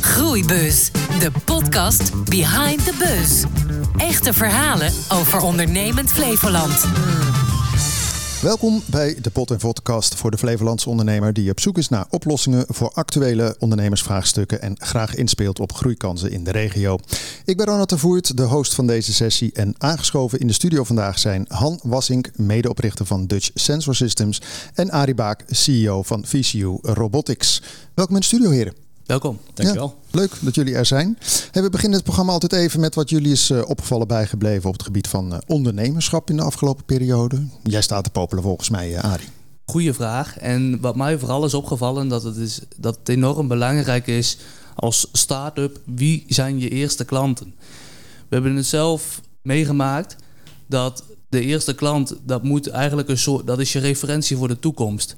Groeibus, de podcast behind the buzz. Echte verhalen over ondernemend Flevoland. Welkom bij de Pot en Vodcast voor de Flevolandse ondernemer die op zoek is naar oplossingen voor actuele ondernemersvraagstukken en graag inspeelt op groeikansen in de regio. Ik ben Ronald de Voert, de host van deze sessie en aangeschoven in de studio vandaag zijn Han Wassink, medeoprichter van Dutch Sensor Systems en Arie Baak, CEO van VCU Robotics. Welkom in de studio heren. Welkom, dankjewel. Ja, leuk dat jullie er zijn. Hey, we beginnen het programma altijd even met wat jullie is uh, opgevallen bijgebleven op het gebied van uh, ondernemerschap in de afgelopen periode. Jij staat te popelen volgens mij, uh, Arie. Goeie vraag. En wat mij vooral is opgevallen, dat het, is, dat het enorm belangrijk is als start-up, wie zijn je eerste klanten? We hebben het zelf meegemaakt dat de eerste klant, dat moet eigenlijk een soort, dat is je referentie voor de toekomst.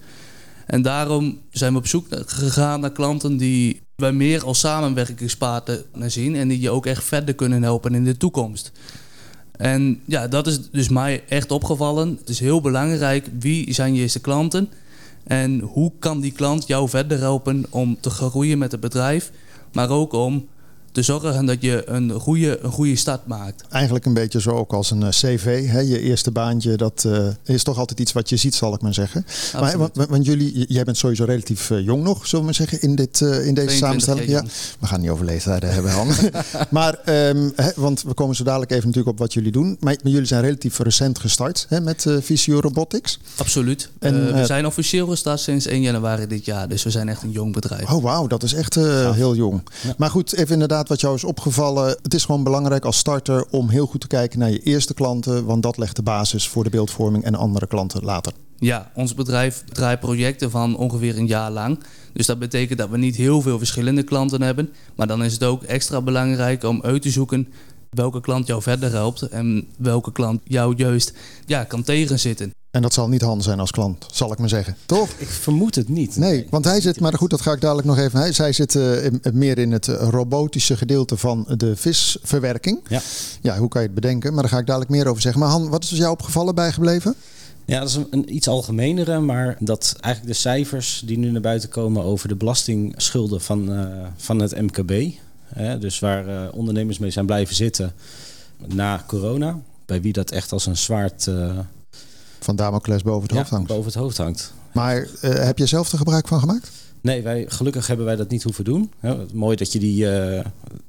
En daarom zijn we op zoek gegaan naar klanten die wij meer als samenwerkingspartner zien en die je ook echt verder kunnen helpen in de toekomst. En ja, dat is dus mij echt opgevallen. Het is heel belangrijk wie zijn je eerste klanten en hoe kan die klant jou verder helpen om te groeien met het bedrijf, maar ook om te zorgen dat je een goede, een goede start maakt. Eigenlijk een beetje zo ook als een eh, cv. Hè? Je eerste baantje, dat uh, is toch altijd iets wat je ziet, zal ik maar zeggen. Maar, want, want, jullie, jij bent sowieso relatief uh, jong nog, zullen we maar zeggen, in, dit, uh, in deze samenstelling. Ja, we gaan niet over leeftijden hebben, Han. maar, um, hè, want we komen zo dadelijk even natuurlijk op wat jullie doen. Maar, maar jullie zijn relatief recent gestart hè, met uh, Visio Robotics. Absoluut. En, we zijn officieel gestart sinds 1 januari dit jaar. Dus we zijn echt een jong bedrijf. Oh, wauw, dat is echt heel jong. Ja. Maar goed, even inderdaad wat jou is opgevallen. Het is gewoon belangrijk als starter om heel goed te kijken naar je eerste klanten. Want dat legt de basis voor de beeldvorming en andere klanten later. Ja, ons bedrijf draait projecten van ongeveer een jaar lang. Dus dat betekent dat we niet heel veel verschillende klanten hebben. Maar dan is het ook extra belangrijk om uit te zoeken welke klant jou verder helpt en welke klant jou juist ja, kan tegenzitten. En dat zal niet Han zijn als klant, zal ik maar zeggen. Toch? Ik vermoed het niet. Nee, want hij zit, maar goed, dat ga ik dadelijk nog even. Hij, zij zit uh, meer in het robotische gedeelte van de visverwerking. Ja. ja, hoe kan je het bedenken? Maar daar ga ik dadelijk meer over zeggen. Maar Han, wat is jou opgevallen bijgebleven? Ja, dat is een, een, iets algemenere, maar dat eigenlijk de cijfers die nu naar buiten komen over de belastingschulden van, uh, van het MKB. Hè, dus waar uh, ondernemers mee zijn blijven zitten na corona. Bij wie dat echt als een zwaard uh, van Damocles boven het ja, hoofd hangt. boven het hoofd hangt. Maar uh, heb je zelf er gebruik van gemaakt? Nee, wij, gelukkig hebben wij dat niet hoeven doen. Mooi dat je, die,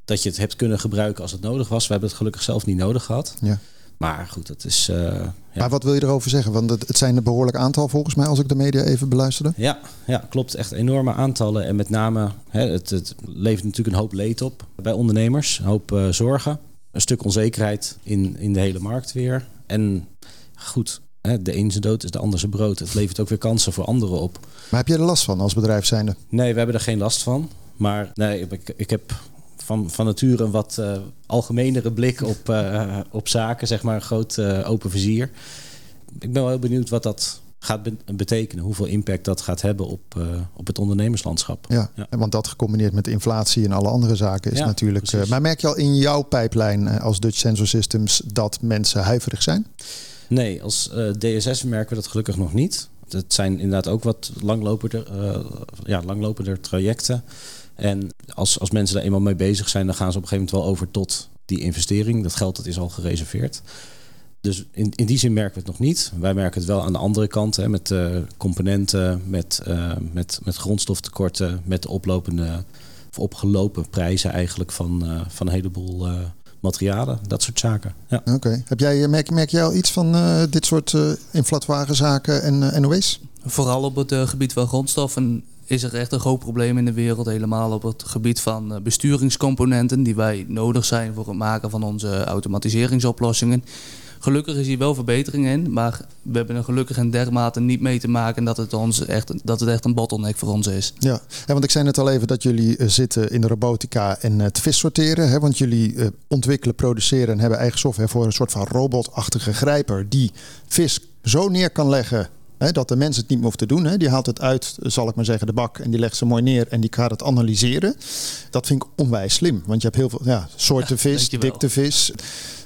dat je het hebt kunnen gebruiken als het nodig was. We hebben het gelukkig zelf niet nodig gehad. Ja. Maar goed, dat is. Uh, ja. Maar wat wil je erover zeggen? Want het, het zijn een behoorlijk aantal volgens mij, als ik de media even beluisterde. Ja, ja klopt. Echt enorme aantallen. En met name, hè, het, het levert natuurlijk een hoop leed op bij ondernemers. Een hoop uh, zorgen. Een stuk onzekerheid in, in de hele markt weer. En goed, de een zijn dood is de ander zijn brood. Het levert ook weer kansen voor anderen op. Maar heb je er last van als bedrijf zijnde? Nee, we hebben er geen last van. Maar nee, ik, ik heb van, van nature een wat uh, algemenere blik op, uh, op zaken, zeg maar een groot uh, open vizier. Ik ben wel heel benieuwd wat dat gaat betekenen, hoeveel impact dat gaat hebben op, uh, op het ondernemerslandschap. Ja, ja, want dat gecombineerd met inflatie en alle andere zaken is ja, natuurlijk. Uh, maar merk je al in jouw pijplijn als Dutch Sensor Systems dat mensen huiverig zijn? Nee, als uh, DSS merken we dat gelukkig nog niet. Het zijn inderdaad ook wat langlopender, ja, langlopender trajecten. En als, als mensen daar eenmaal mee bezig zijn, dan gaan ze op een gegeven moment wel over tot die investering. Dat geld dat is al gereserveerd. Dus in, in die zin merken we het nog niet. Wij merken het wel aan de andere kant, hè, met uh, componenten, met, uh, met, met grondstoftekorten, met oplopende of opgelopen prijzen eigenlijk van, uh, van een heleboel materialen, dat soort zaken. Ja. Oké. Okay. Heb jij merk, merk jij al iets van dit soort inflatoire zaken en NOW's? Vooral op het gebied van grondstoffen is er echt een groot probleem in de wereld. Helemaal op het gebied van besturingscomponenten die wij nodig zijn voor het maken van onze automatiseringsoplossingen. Gelukkig is hier wel verbetering in, maar we hebben er gelukkig in dermate niet mee te maken dat het, ons echt, dat het echt een bottleneck voor ons is. Ja, ja want ik zei net al even dat jullie uh, zitten in de robotica en het vis sorteren. Hè, want jullie ontwikkelen, produceren en hebben eigen software voor een soort van robotachtige grijper die vis zo neer kan leggen He, dat de mens het niet meer hoeft te doen. He. Die haalt het uit, zal ik maar zeggen, de bak en die legt ze mooi neer en die gaat het analyseren. Dat vind ik onwijs slim, want je hebt heel veel ja, soorten vis, dikte vis.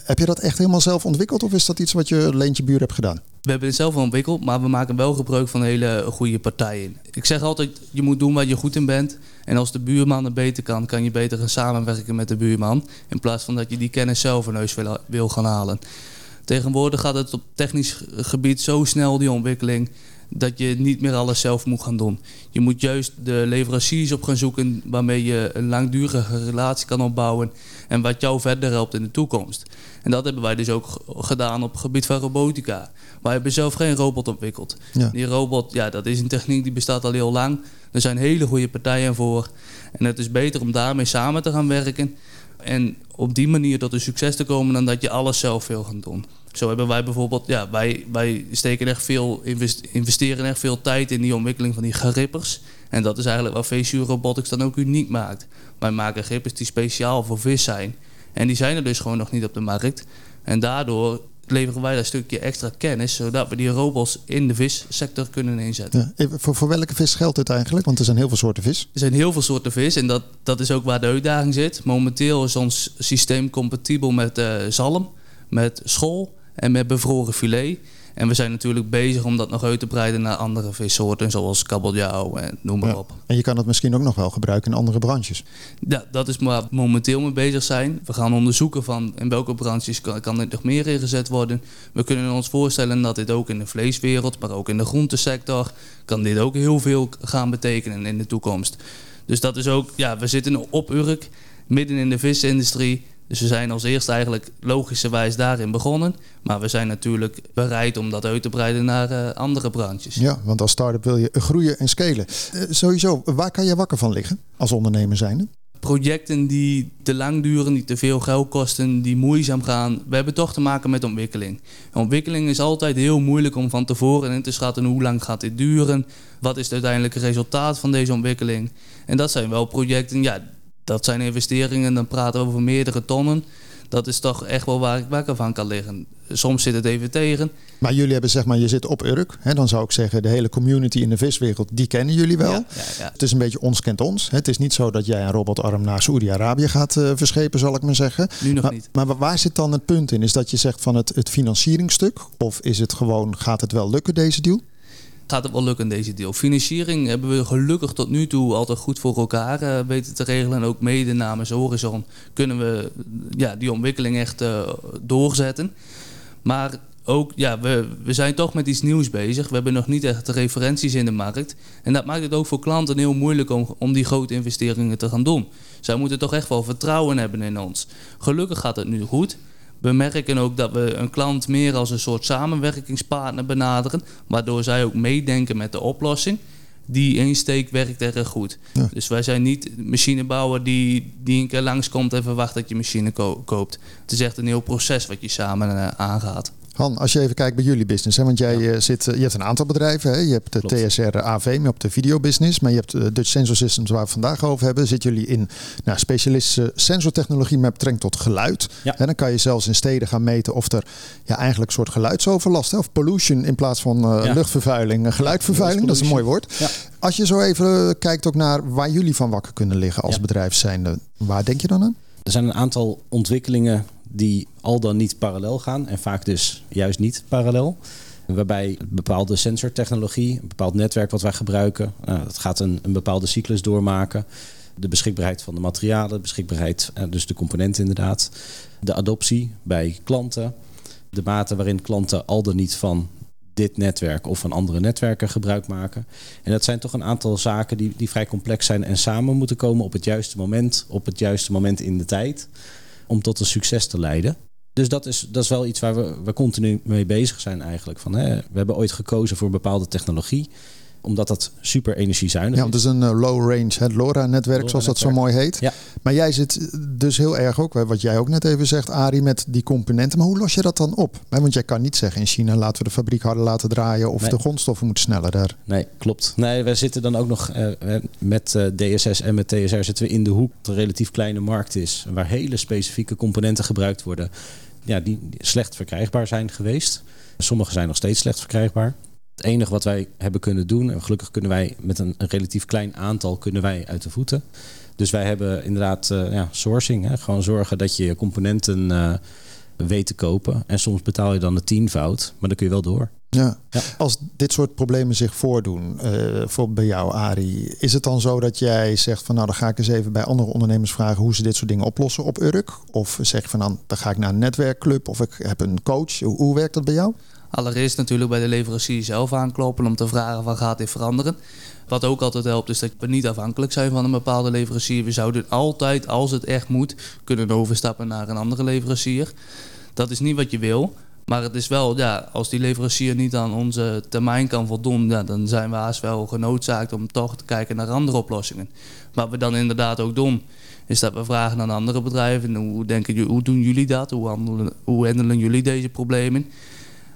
Heb je dat echt helemaal zelf ontwikkeld of is dat iets wat je Leentje Buur hebt gedaan? We hebben het zelf ontwikkeld, maar we maken wel gebruik van hele goede partijen. Ik zeg altijd, je moet doen waar je goed in bent. En als de buurman het beter kan, kan je beter gaan samenwerken met de buurman. In plaats van dat je die kennis zelf in huis wil, wil gaan halen. Tegenwoordig gaat het op technisch gebied zo snel, die ontwikkeling dat je niet meer alles zelf moet gaan doen. Je moet juist de leveranciers op gaan zoeken waarmee je een langdurige relatie kan opbouwen en wat jou verder helpt in de toekomst. En dat hebben wij dus ook gedaan op het gebied van robotica. Wij hebben zelf geen robot ontwikkeld. Die robot, ja, dat is een techniek die bestaat al heel lang. Er zijn hele goede partijen voor. En het is beter om daarmee samen te gaan werken. En op die manier tot een succes te komen dan dat je alles zelf wil gaan doen. Zo hebben wij bijvoorbeeld, ja, wij, wij steken echt veel, investeren echt veel tijd in die ontwikkeling van die grippers. En dat is eigenlijk wat VSU Robotics dan ook uniek maakt. Wij maken grippers die speciaal voor vis zijn. En die zijn er dus gewoon nog niet op de markt. En daardoor leveren wij dat stukje extra kennis, zodat we die robots in de vissector kunnen inzetten. Ja, voor, voor welke vis geldt dit eigenlijk? Want er zijn heel veel soorten vis. Er zijn heel veel soorten vis en dat, dat is ook waar de uitdaging zit. Momenteel is ons systeem compatibel met uh, zalm, met school en met bevroren filet. En we zijn natuurlijk bezig om dat nog uit te breiden naar andere vissoorten, zoals kabeljauw en noem maar op. En je kan dat misschien ook nog wel gebruiken in andere branches. Ja, dat is waar we momenteel mee bezig zijn. We gaan onderzoeken van in welke branches kan, kan dit nog meer ingezet worden. We kunnen ons voorstellen dat dit ook in de vleeswereld, maar ook in de groentesector, kan dit ook heel veel gaan betekenen in de toekomst. Dus dat is ook, ja, we zitten op Urk, midden in de visindustrie. Dus we zijn als eerste eigenlijk logischerwijs daarin begonnen. Maar we zijn natuurlijk bereid om dat uit te breiden naar uh, andere branches. Ja, want als start-up wil je groeien en scalen. Uh, sowieso, waar kan je wakker van liggen als ondernemer zijnde? Projecten die te lang duren, die te veel geld kosten, die moeizaam gaan. We hebben toch te maken met ontwikkeling. ontwikkeling is altijd heel moeilijk om van tevoren in te schatten hoe lang gaat dit duren. Wat is het uiteindelijke resultaat van deze ontwikkeling? En dat zijn wel projecten, ja, dat zijn investeringen, dan praten we over meerdere tonnen. Dat is toch echt wel waar ik wakker van kan liggen. Soms zit het even tegen. Maar jullie hebben zeg maar, je zit op Urk. Hè, dan zou ik zeggen, de hele community in de viswereld, die kennen jullie wel. Ja, ja, Het is een beetje ons kent ons. Het is niet zo dat jij een robotarm naar Saoedi-Arabië gaat uh, verschepen, zal ik maar zeggen. Nu nog maar, niet. Maar waar zit dan het punt in? Is dat je zegt van het, het financieringstuk? Of is het gewoon, gaat het wel lukken deze deal? Gaat het wel lukken deze deel. Financiering hebben we gelukkig tot nu toe altijd goed voor elkaar uh, weten te regelen. En ook mede namens Horizon kunnen we ja, die ontwikkeling echt uh, doorzetten. Maar ook, ja, we, we zijn toch met iets nieuws bezig. We hebben nog niet echt referenties in de markt. En dat maakt het ook voor klanten heel moeilijk om, om die grote investeringen te gaan doen. Zij moeten toch echt wel vertrouwen hebben in ons. Gelukkig gaat het nu goed. We merken ook dat we een klant meer als een soort samenwerkingspartner benaderen, waardoor zij ook meedenken met de oplossing. Die insteek werkt erg goed. Dus wij zijn niet machinebouwer die, die een keer langskomt en verwacht dat je machine koopt. Het is echt een heel proces wat je samen uh, aangaat. Han, als je even kijkt bij jullie business, hè, want jij eh, zit, eh, je hebt een aantal bedrijven. Hè? Je hebt de TSR AV, maar op de videobusiness. Maar je hebt de Dutch Sensor Systems waar we vandaag over hebben. Zitten jullie in nou, specialistische sensortechnologie met betrekking tot geluid. Ja. En dan kan je zelfs in steden gaan meten of er ja, eigenlijk een soort geluidsoverlast hè, of pollution in plaats van uh, luchtvervuiling, geluidvervuiling. dat is een mooi woord. Als je zo even kijkt ook naar waar jullie van wakker kunnen liggen als bedrijf zijnde, waar denk je dan aan? Er zijn een aantal ontwikkelingen die al dan niet parallel gaan en vaak dus juist niet parallel. Waarbij bepaalde sensortechnologie, een bepaald netwerk wat wij gebruiken, nou, dat gaat een, een bepaalde cyclus doormaken. De beschikbaarheid van de materialen, beschikbaarheid, eh, dus de componenten inderdaad. De adoptie bij klanten. De mate waarin klanten al dan niet van dit netwerk of van andere netwerken gebruik maken. En dat zijn toch een aantal zaken die, die vrij complex zijn en samen moeten komen op het juiste moment, op het juiste moment in de tijd om tot een succes te leiden. Dus dat is, dat is wel iets waar we, we continu mee bezig zijn eigenlijk. Van, hè, we hebben ooit gekozen voor een bepaalde technologie omdat dat super energiezuinig ja, is. Ja, het is een uh, low range, het LoRa-netwerk, zoals dat zo mooi heet. Ja. Maar jij zit dus heel erg ook, wat jij ook net even zegt, Ari, met die componenten. Maar hoe los je dat dan op? Want jij kan niet zeggen in China laten we de fabriek harder laten draaien of de grondstoffen moeten sneller daar. Nee, klopt. Nee, wij zitten dan ook nog uh, met uh, DSS en met TSR zitten we in de hoek. Dat een relatief kleine markt is, waar hele specifieke componenten gebruikt worden. Ja, die slecht verkrijgbaar zijn geweest. Sommige zijn nog steeds slecht verkrijgbaar. Het enige wat wij hebben kunnen doen, en gelukkig kunnen wij met een, een relatief klein aantal kunnen wij uit de voeten. Dus wij hebben inderdaad uh, ja, sourcing. Hè? Gewoon zorgen dat je componenten uh, weet te kopen. En soms betaal je dan de tienvoud, maar dan kun je wel door. Ja. Ja. Als dit soort problemen zich voordoen, eh bijvoorbeeld bij jou, Arie, is het dan zo dat jij zegt van nou dan ga ik eens even bij andere ondernemers vragen hoe ze dit soort dingen oplossen op Urk? Of zeg je van dan, dan ga ik naar een netwerkclub of ik heb een coach. Hoe, hoe werkt dat bij jou? Allereerst natuurlijk bij de leverancier zelf aankloppen om te vragen van gaat dit veranderen. Wat ook altijd helpt is dat we niet afhankelijk zijn van een bepaalde leverancier. We zouden altijd, als het echt moet, kunnen overstappen naar een andere leverancier. Dat is niet wat je wil. Maar het is wel, ja, als die leverancier niet aan onze termijn kan voldoen, dan zijn we haast wel genoodzaakt om toch te kijken naar andere oplossingen. Wat we dan inderdaad ook doen, is dat we vragen aan andere bedrijven, hoe, denken, hoe doen jullie dat? Hoe handelen, hoe handelen jullie deze problemen?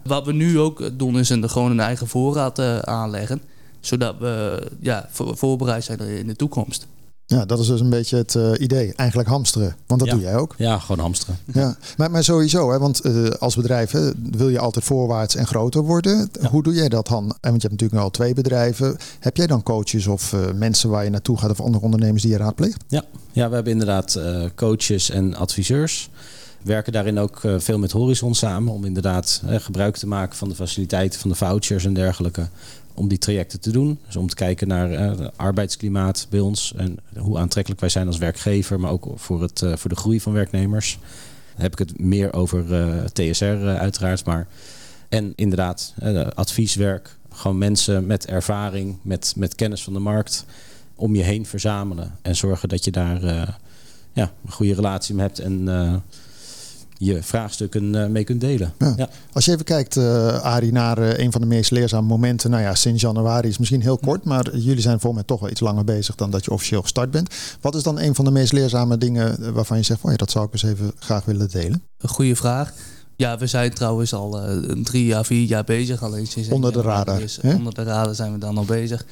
Wat we nu ook doen, is een, gewoon een eigen voorraad eh, aanleggen. Zodat we ja, voor- voorbereid zijn in de toekomst. Ja, dat is dus een beetje het eh, idee. Eigenlijk hamsteren. Want dat Ja. doe jij ook. Ja, gewoon hamsteren. Ja, maar, maar sowieso, hè, want eh, als bedrijf hè, wil je altijd voorwaarts en groter worden. Hoe doe jij dat dan? En want je hebt natuurlijk nu al twee bedrijven. Heb jij dan coaches of eh, mensen waar je naartoe gaat of andere ondernemers die je raadpleegt? Ja, ja we hebben inderdaad eh, coaches en adviseurs. We werken daarin ook eh, veel met Horizon samen om inderdaad eh, gebruik te maken van de faciliteiten, van de vouchers en dergelijke. Om die trajecten te doen. Dus om te kijken naar eh, het arbeidsklimaat bij ons en hoe aantrekkelijk wij zijn als werkgever, maar ook voor, het, voor de groei van werknemers. Dan heb ik het meer over TSR uiteraard, maar en inderdaad advieswerk. Gewoon mensen met ervaring, met, met kennis van de markt om je heen verzamelen. En zorgen dat je daar ja, een goede relatie mee hebt en je vraagstukken eh, mee kunt delen. Ja. Ja. Als je even kijkt, eh Arie, naar eh, een van de meest leerzame momenten. Nou ja, sinds januari is misschien heel kort, maar jullie zijn voor mij toch wel iets langer bezig dan dat je officieel gestart bent. Wat is dan een van de meest leerzame dingen waarvan je zegt, van ja, dat zou ik eens even graag willen delen? Een goede vraag. Ja, we zijn trouwens al eh, drie à vier jaar bezig. Alleen sinds Onder de radar, onder de radar zijn we dan al bezig.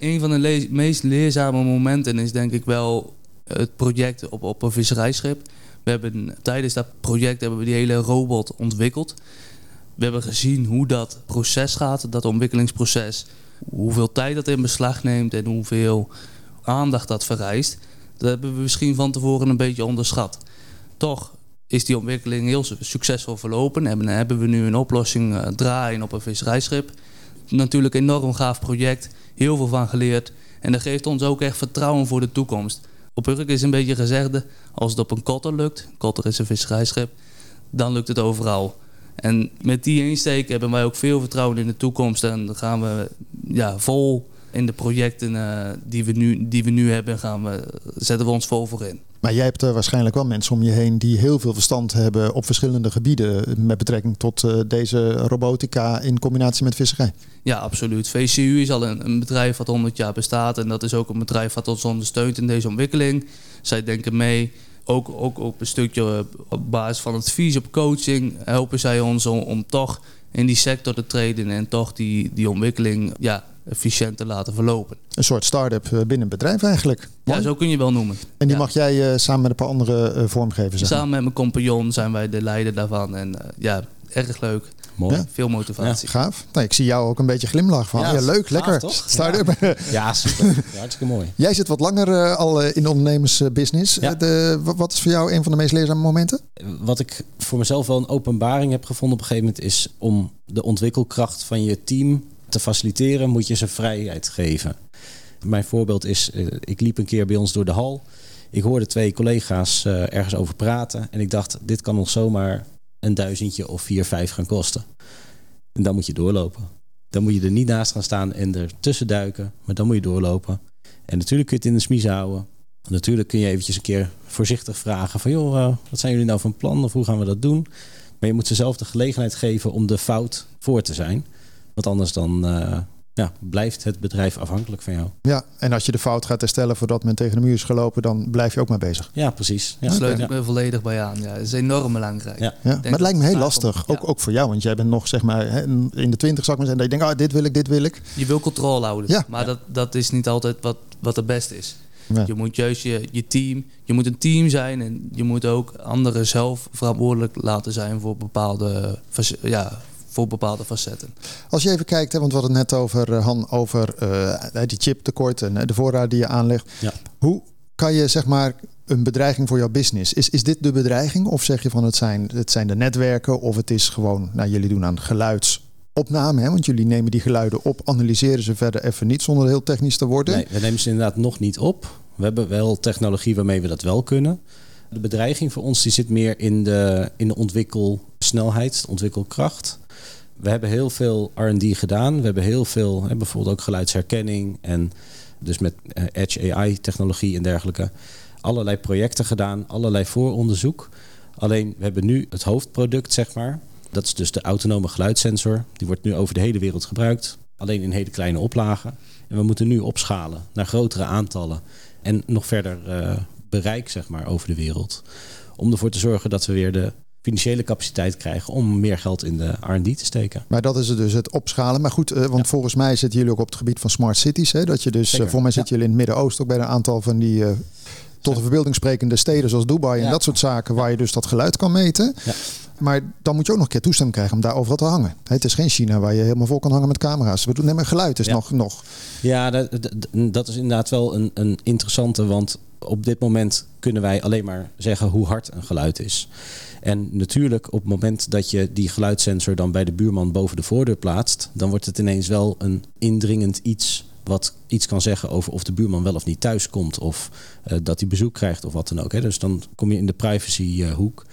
Een van de le- meest leerzame momenten is denk ik wel het project op, op een visserijschip. We hebben tijdens dat project hebben we die hele robot ontwikkeld. We hebben gezien hoe dat proces gaat, dat ontwikkelingsproces. Hoeveel tijd dat in beslag neemt en hoeveel aandacht dat vereist. Dat hebben we misschien van tevoren een beetje onderschat. Toch is die ontwikkeling heel su- succesvol verlopen. En hebben we nu een oplossing eh, draaien op een visserijschip. Natuurlijk een enorm gaaf project. Heel veel van geleerd. En dat geeft ons ook echt vertrouwen voor de toekomst. Op Urk is een beetje gezegde, als het op een kotter lukt, kotter is een visserijschip, dan lukt het overal. En met die insteek hebben wij ook veel vertrouwen in de toekomst. En dan gaan we ja, vol in de projecten eh, die, we nu, die we nu hebben, gaan we, zetten we ons vol voor in. Maar jij hebt er waarschijnlijk wel mensen om je heen die heel veel verstand hebben op verschillende gebieden met betrekking tot eh, deze robotica in combinatie met visserij. Ja, absoluut. VCU is al een, een bedrijf wat 100 jaar bestaat. En dat is ook een bedrijf wat ons ondersteunt in deze ontwikkeling. Zij denken mee. Ook, ook op een stukje eh, op basis van advies op coaching helpen zij ons om, om toch in die sector te treden en toch die, die ontwikkeling ja, efficiënt te laten verlopen. Een soort start-up eh, binnen een bedrijf eigenlijk. Ja, zo kun je wel noemen. En die Ja. mag jij eh, samen met een paar andere vormgeven zeg maar. Samen met mijn compagnon zijn wij de leider daarvan. En ja, erg leuk. Mooi. Ja. Veel motivatie. Gaaf. Nou, ik zie jou ook een beetje glimlach van. Ja, Ja, leuk, gaaf, lekker. toch? Start-up. Ja, super. Ja, hartstikke mooi. Jij zit wat langer al in de ondernemersbusiness. Ja. De, wa- wat is voor jou een van de meest leerzame momenten? Wat ik voor mezelf wel een openbaring heb gevonden op een gegeven moment is om de ontwikkelkracht van je team te faciliteren, moet je ze vrijheid geven. Mijn voorbeeld is, eh, ik liep een keer bij ons door de hal. Ik hoorde twee collega's eh, ergens over praten en ik dacht, dit kan ons zomaar een duizendje of vier, vijf gaan kosten. En dan moet je doorlopen. Dan moet je er niet naast gaan staan en er tussen duiken, maar dan moet je doorlopen. En natuurlijk kun je het in de smies houden. Natuurlijk kun je eventjes een keer voorzichtig vragen van... joh, eh, wat zijn jullie nou van plan of hoe gaan we dat doen? Maar je moet ze zelf de gelegenheid geven om de fout voor te zijn. Want anders dan eh, ja, blijft het bedrijf afhankelijk van jou. Ja, en als je de fout gaat herstellen voordat men tegen de muur is gelopen, dan blijf je ook maar bezig. Ja, precies. Ja, Daar sluit ja. ik me volledig bij aan. Ja, dat is enorm belangrijk. Ja. Ja, maar het lijkt me heel lastig, ook, ook voor jou. Want jij bent nog zeg maar hè, in de twintig, zou ik maar zeggen. Dat je denkt, ah, dit wil ik, dit wil ik. Je wil controle houden. Ja. Maar Dat, dat is niet altijd wat, wat het beste is. Ja. Je moet juist je, je team, je moet een team zijn en je moet ook anderen zelf verantwoordelijk laten zijn voor bepaalde, ja, voor bepaalde facetten. Als je even kijkt, hè, want we hadden het net over, eh, Han, over eh, die chiptekort en eh, de voorraad die je aanlegt. Ja. Hoe kan je zeg maar een bedreiging voor jouw business. Is, is dit de bedreiging? Of zeg je van het zijn, het zijn de netwerken of het is gewoon, nou jullie doen aan geluidsopname, hè? want jullie nemen die geluiden op, analyseren ze verder even niet zonder heel technisch te worden. Nee, we nemen ze inderdaad nog niet op. We hebben wel technologie waarmee we dat wel kunnen. De bedreiging voor ons die zit meer in de, in de ontwikkelsnelheid, de ontwikkelkracht. We hebben heel veel R&D gedaan. We hebben heel veel, hè, bijvoorbeeld ook geluidsherkenning en dus met eh, Edge AI technologie en dergelijke. Allerlei projecten gedaan, allerlei vooronderzoek. Alleen we hebben nu het hoofdproduct, zeg maar. Dat is dus de autonome geluidssensor. Die wordt nu over de hele wereld gebruikt. Alleen in hele kleine oplagen. En we moeten nu opschalen naar grotere aantallen. En nog verder uh, bereik, zeg maar, over de wereld. Om ervoor te zorgen dat we weer de financiële capaciteit krijgen om meer geld in de R&D te steken. Maar dat is het dus het opschalen. Maar goed, uh, want ja. volgens mij zitten jullie ook op het gebied van smart cities. Hè? Dat je dus, uh, voor mij zitten jullie in het Midden-Oosten ook bij een aantal van die uh, tot de verbeelding sprekende steden zoals Dubai en ja. dat soort zaken waar je dus dat geluid kan meten. Ja. Maar dan moet je ook nog een keer toestemming krijgen om daar overal te hangen. Het is geen China waar je helemaal vol kan hangen met camera's. We doen nee, maar geluid is nog, nog. Ja, dat, dat is inderdaad wel een, een interessante. Want op dit moment kunnen wij alleen maar zeggen hoe hard een geluid is. En natuurlijk, op het moment dat je die geluidssensor dan bij de buurman boven de voordeur plaatst, dan wordt het ineens wel een indringend iets wat iets kan zeggen over of de buurman wel of niet thuis komt of uh, dat hij bezoek krijgt of wat dan ook. Hè. Dus dan kom je in de privacyhoek.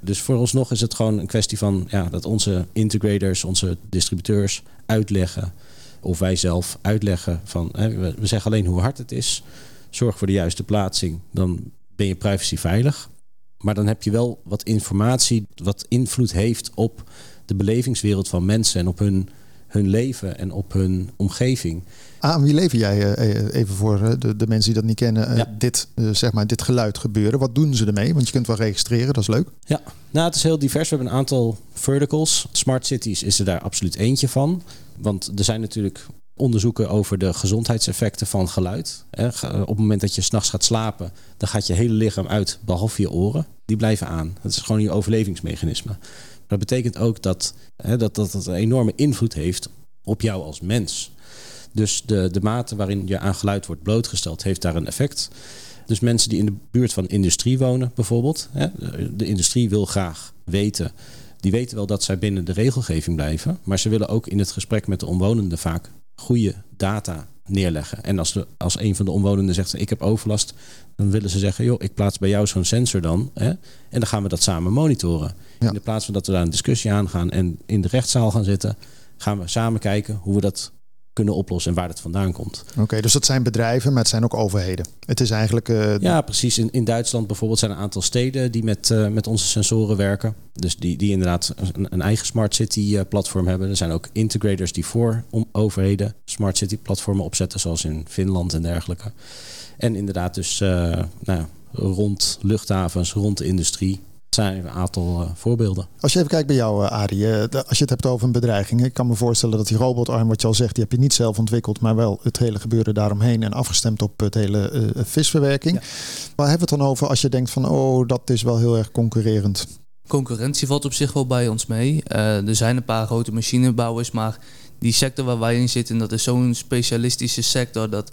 Dus voor ons nog is het gewoon een kwestie van ja, dat onze integrators, onze distributeurs uitleggen of wij zelf uitleggen van hè, we zeggen alleen hoe hard het is. Zorg voor de juiste plaatsing, dan ben je privacy veilig. Maar dan heb je wel wat informatie wat invloed heeft op de belevingswereld van mensen en op hun, hun leven en op hun omgeving. Aan wie leven jij even voor de, de mensen die dat niet kennen, ja. dit, zeg maar, dit geluid gebeuren? Wat doen ze ermee? Want je kunt wel registreren, dat is leuk. Ja, nou, het is heel divers. We hebben een aantal verticals. Smart cities is er daar absoluut eentje van. Want er zijn natuurlijk onderzoeken over de gezondheidseffecten van geluid. Op het moment dat je s'nachts gaat slapen, dan gaat je hele lichaam uit, behalve je oren. Die blijven aan. Dat is gewoon je overlevingsmechanisme. Dat betekent ook dat, dat, dat het een enorme invloed heeft op jou als mens. Dus de, de mate waarin je aan geluid wordt blootgesteld, heeft daar een effect. Dus mensen die in de buurt van industrie wonen, bijvoorbeeld. De industrie wil graag weten. Die weten wel dat zij binnen de regelgeving blijven. Maar ze willen ook in het gesprek met de omwonenden vaak goede data neerleggen. En als, de, als een van de omwonenden zegt: Ik heb overlast, dan willen ze zeggen: Joh, ik plaats bij jou zo'n sensor dan. Hè, en dan gaan we dat samen monitoren. Ja. In plaats van dat we daar een discussie aan gaan en in de rechtszaal gaan zitten, gaan we samen kijken hoe we dat kunnen oplossen en waar het vandaan komt. Oké, okay, dus dat zijn bedrijven, maar het zijn ook overheden. Het is eigenlijk. Uh, ja, precies. In, in Duitsland bijvoorbeeld zijn een aantal steden die met, uh, met onze sensoren werken. Dus die, die inderdaad een, een eigen smart city uh, platform hebben. Er zijn ook integrators die voor om overheden smart city platformen opzetten, zoals in Finland en dergelijke. En inderdaad, dus nou, rond luchthavens, rond de industrie zijn een aantal uh, voorbeelden. Als je even kijkt bij jou, uh, Arie, uh, als je het hebt over een bedreiging. Ik kan me voorstellen dat die robotarm, wat je al zegt, die heb je niet zelf ontwikkeld, maar wel het hele gebeuren daaromheen en afgestemd op het hele visverwerking. Ja. Waar hebben we het dan over als je denkt van, oh, dat is wel heel erg concurrerend? Concurrentie valt op zich wel bij ons mee. er zijn een paar grote machinebouwers, maar die sector waar wij in zitten, dat is zo'n specialistische sector dat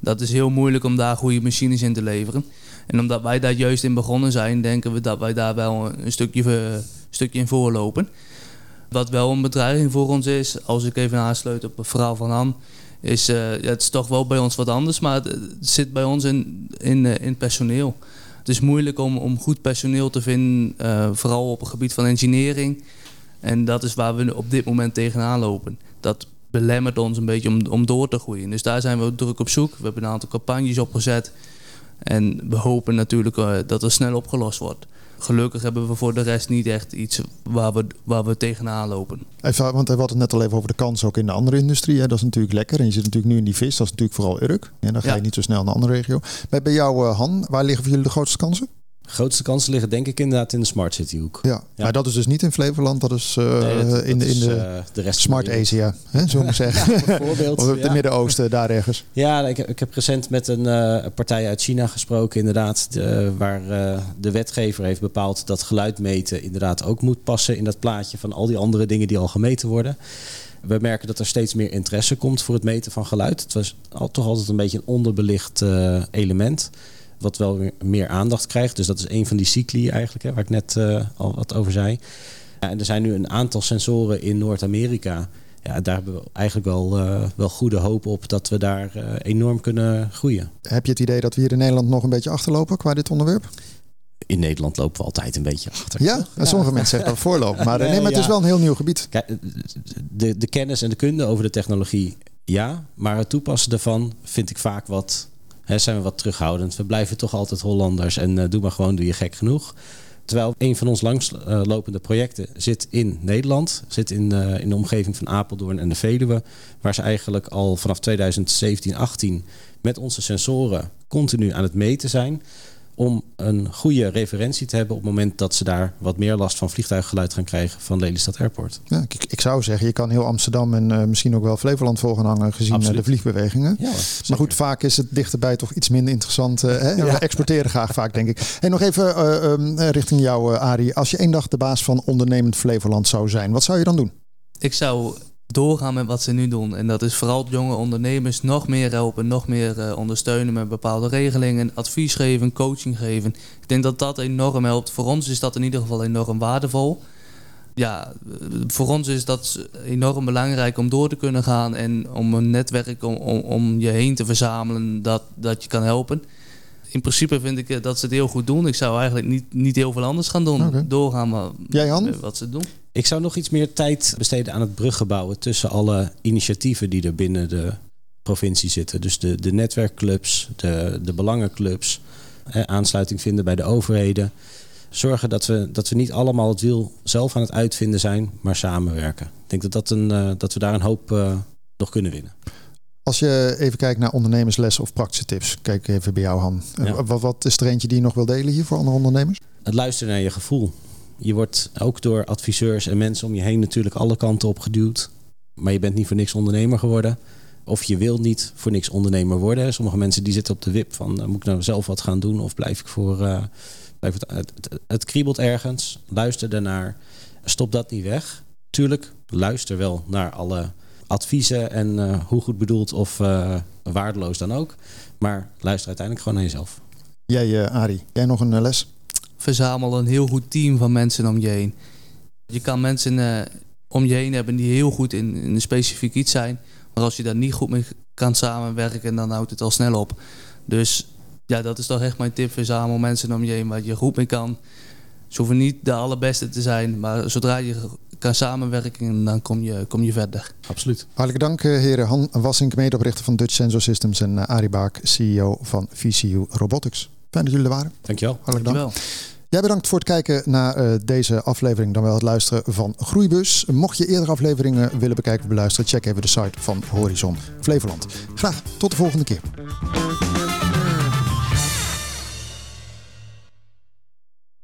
dat is heel moeilijk om daar goede machines in te leveren. En omdat wij daar juist in begonnen zijn, denken we dat wij daar wel een stukje, een stukje in voorlopen. Wat wel een bedreiging voor ons is, als ik even aansluit op het verhaal van Han, is ja, het is toch wel bij ons wat anders, maar het, zit bij ons in, in, uh, in personeel. Het is moeilijk om, om goed personeel te vinden, vooral op het gebied van engineering. En dat is waar we op dit moment tegenaan lopen. Dat belemmert ons een beetje om, om door te groeien. Dus daar zijn we druk op zoek. We hebben een aantal campagnes opgezet. En we hopen natuurlijk uh, dat er snel opgelost wordt. Gelukkig hebben we voor de rest niet echt iets waar we, waar we tegenaan lopen. Even, want we hadden het net al even over de kans ook in de andere industrie. Hè. Dat is natuurlijk lekker. En je zit natuurlijk nu in die vis. Dat is natuurlijk vooral Urk. En dan ga je ja. niet zo snel naar een andere regio. Bij, bij jou, uh, Han, waar liggen voor jullie de grootste kansen? Grootste kansen liggen denk ik inderdaad in de Smart City hoek. Ja, ja. maar dat is dus niet in Flevoland, dat is uh, nee, dat, in, dat in, is, de, uh, de rest Smart Asia, hè, zo moet zeggen. ja, bijvoorbeeld. of het ja. Midden-Oosten, daar ergens. Ja, ik, ik heb recent met een uh, partij uit China gesproken, inderdaad, de, waar de wetgever heeft bepaald dat geluid meten inderdaad ook moet passen in dat plaatje van al die andere dingen die al gemeten worden. We merken dat er steeds meer interesse komt voor het meten van geluid. Het was al, toch altijd een beetje een onderbelicht element. Wat wel weer meer aandacht krijgt. Dus dat is een van die cycli eigenlijk, hè, waar ik net eh, al wat over zei. Ja, en er zijn nu een aantal sensoren in Noord-Amerika. Ja, daar hebben we eigenlijk wel, eh, wel goede hoop op dat we daar eh, enorm kunnen groeien. Heb je het idee dat we hier in Nederland nog een beetje achterlopen qua dit onderwerp? In Nederland lopen we altijd een beetje achter. Ja, en sommige mensen zeggen dat voorloop. Maar, nee, maar het is wel een heel nieuw gebied. Kijk, de, de kennis en de kunde over de technologie, ja. Maar het toepassen daarvan vind ik vaak wat... Zijn we wat terughoudend. We blijven toch altijd Hollanders en uh, doe maar gewoon, doe je gek genoeg. Terwijl een van ons langslopende projecten zit in Nederland. Zit in, uh, in de omgeving van Apeldoorn en de Veluwe. Waar ze eigenlijk al vanaf 2017, 18 met onze sensoren continu aan het meten zijn om een goede referentie te hebben op het moment dat ze daar wat meer last van vliegtuiggeluid gaan krijgen van Lelystad Airport. Ja, ik, ik zou zeggen, je kan heel Amsterdam en uh, misschien ook wel Flevoland volgen hangen gezien Absoluut. de vliegbewegingen. Ja, maar goed, vaak is het dichterbij toch iets minder interessant. Uh, hè? Ja. We exporteren graag vaak, denk ik. En nog even uh, um, richting jou, Arie. Als je één dag de baas van ondernemend Flevoland zou zijn, wat zou je dan doen? Ik zou doorgaan met wat ze nu doen. En dat is vooral jonge ondernemers nog meer helpen, nog meer uh, ondersteunen met bepaalde regelingen, advies geven, coaching geven. Ik denk dat dat enorm helpt. Voor ons is dat in ieder geval enorm waardevol. Ja, voor ons is dat enorm belangrijk om door te kunnen gaan en om een netwerk om, om, om je heen te verzamelen dat, dat je kan helpen. In principe vind ik dat ze het heel goed doen. Ik zou eigenlijk niet, niet heel veel anders gaan doen. Okay. Doorgaan maar Jij, Han? wat ze doen. Ik zou nog iets meer tijd besteden aan het bruggen bouwen tussen alle initiatieven die er binnen de provincie zitten. Dus de, de netwerkclubs, de, de belangenclubs, eh, aansluiting vinden bij de overheden. Zorgen dat we, dat we niet allemaal het wiel zelf aan het uitvinden zijn, maar samenwerken. Ik denk dat, dat, een, uh, dat we daar een hoop uh, nog kunnen winnen. Als je even kijkt naar ondernemerslessen of praktische tips, kijk even bij jou, Han. Ja. Wat, wat is er eentje die je nog wil delen hier voor andere ondernemers? Het luisteren naar je gevoel. Je wordt ook door adviseurs en mensen om je heen natuurlijk alle kanten op geduwd. Maar je bent niet voor niks ondernemer geworden. Of je wil niet voor niks ondernemer worden. Sommige mensen die zitten op de wip van... moet ik nou zelf wat gaan doen of blijf ik voor... Uh, blijf het, het, kriebelt ergens. Luister daarnaar. Stop dat niet weg. Tuurlijk, luister wel naar alle adviezen... en uh, hoe goed bedoeld of waardeloos dan ook. Maar luister uiteindelijk gewoon naar jezelf. Jij, Arie, jij nog een les? Verzamel een heel goed team van mensen om je heen. Je kan mensen uh, om je heen hebben die heel goed in, een specifiek iets zijn. Maar als je daar niet goed mee kan samenwerken, dan houdt het al snel op. Dus ja, dat is toch echt mijn tip. Verzamel mensen om je heen waar je goed mee kan. Ze hoeven niet de allerbeste te zijn, maar zodra je kan samenwerken, dan kom je, kom je verder. Absoluut. Hartelijk dank, eh, heren. Han Wassink, medeoprichter van Dutch Sensor Systems en uh, Arie Baak, CEO van VCU Robotics. Fijn dat jullie er waren. Dankjewel. Hartelijk dank. Jij bedankt voor het kijken naar uh, deze aflevering, dan wel het luisteren van Groeibus. Mocht je eerdere afleveringen willen bekijken of beluisteren, check even de site van Horizon Flevoland. Graag tot de volgende keer.